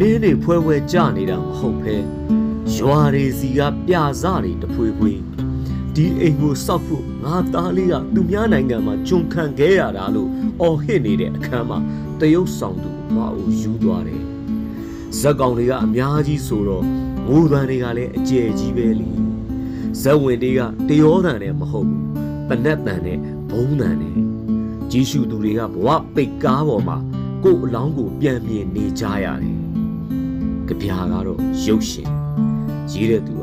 နင်းနေဖွဲဖွဲကြနေတာမဟုတ်ပဲရွာတွေစီကပြစတွေတဖွေဖွေဒီအိမ်ကိုစောက်ဖို့ငါသားလေးကသူများနိုင်ငံမှာဂျုံခံခဲ့ရတာလို့အော်ဟစ်နေတဲ့အခန်းမှာတရုတ်ဆောင်သူမအိုယူသွားတယ်ဇက်ကောင်တွေကအများကြီးဆိုတော့ငိုတန်တွေကလည်းအကျယ်ကြီးပဲလीဇက်ဝင်တွေကတရောတန်နဲ့မဟုတ်ဘူးပနက်တန်နဲ့ဘုံတန်နဲ့ကြီးရှုသူတွေကဘဝပိတ်ကားပေါ်မှာကိုယ်အလောင်းကိုပြန်မြင်နေကြရတယ် ကြပြာကတော့ရုပ်ရှင်ရေးတဲ့သူ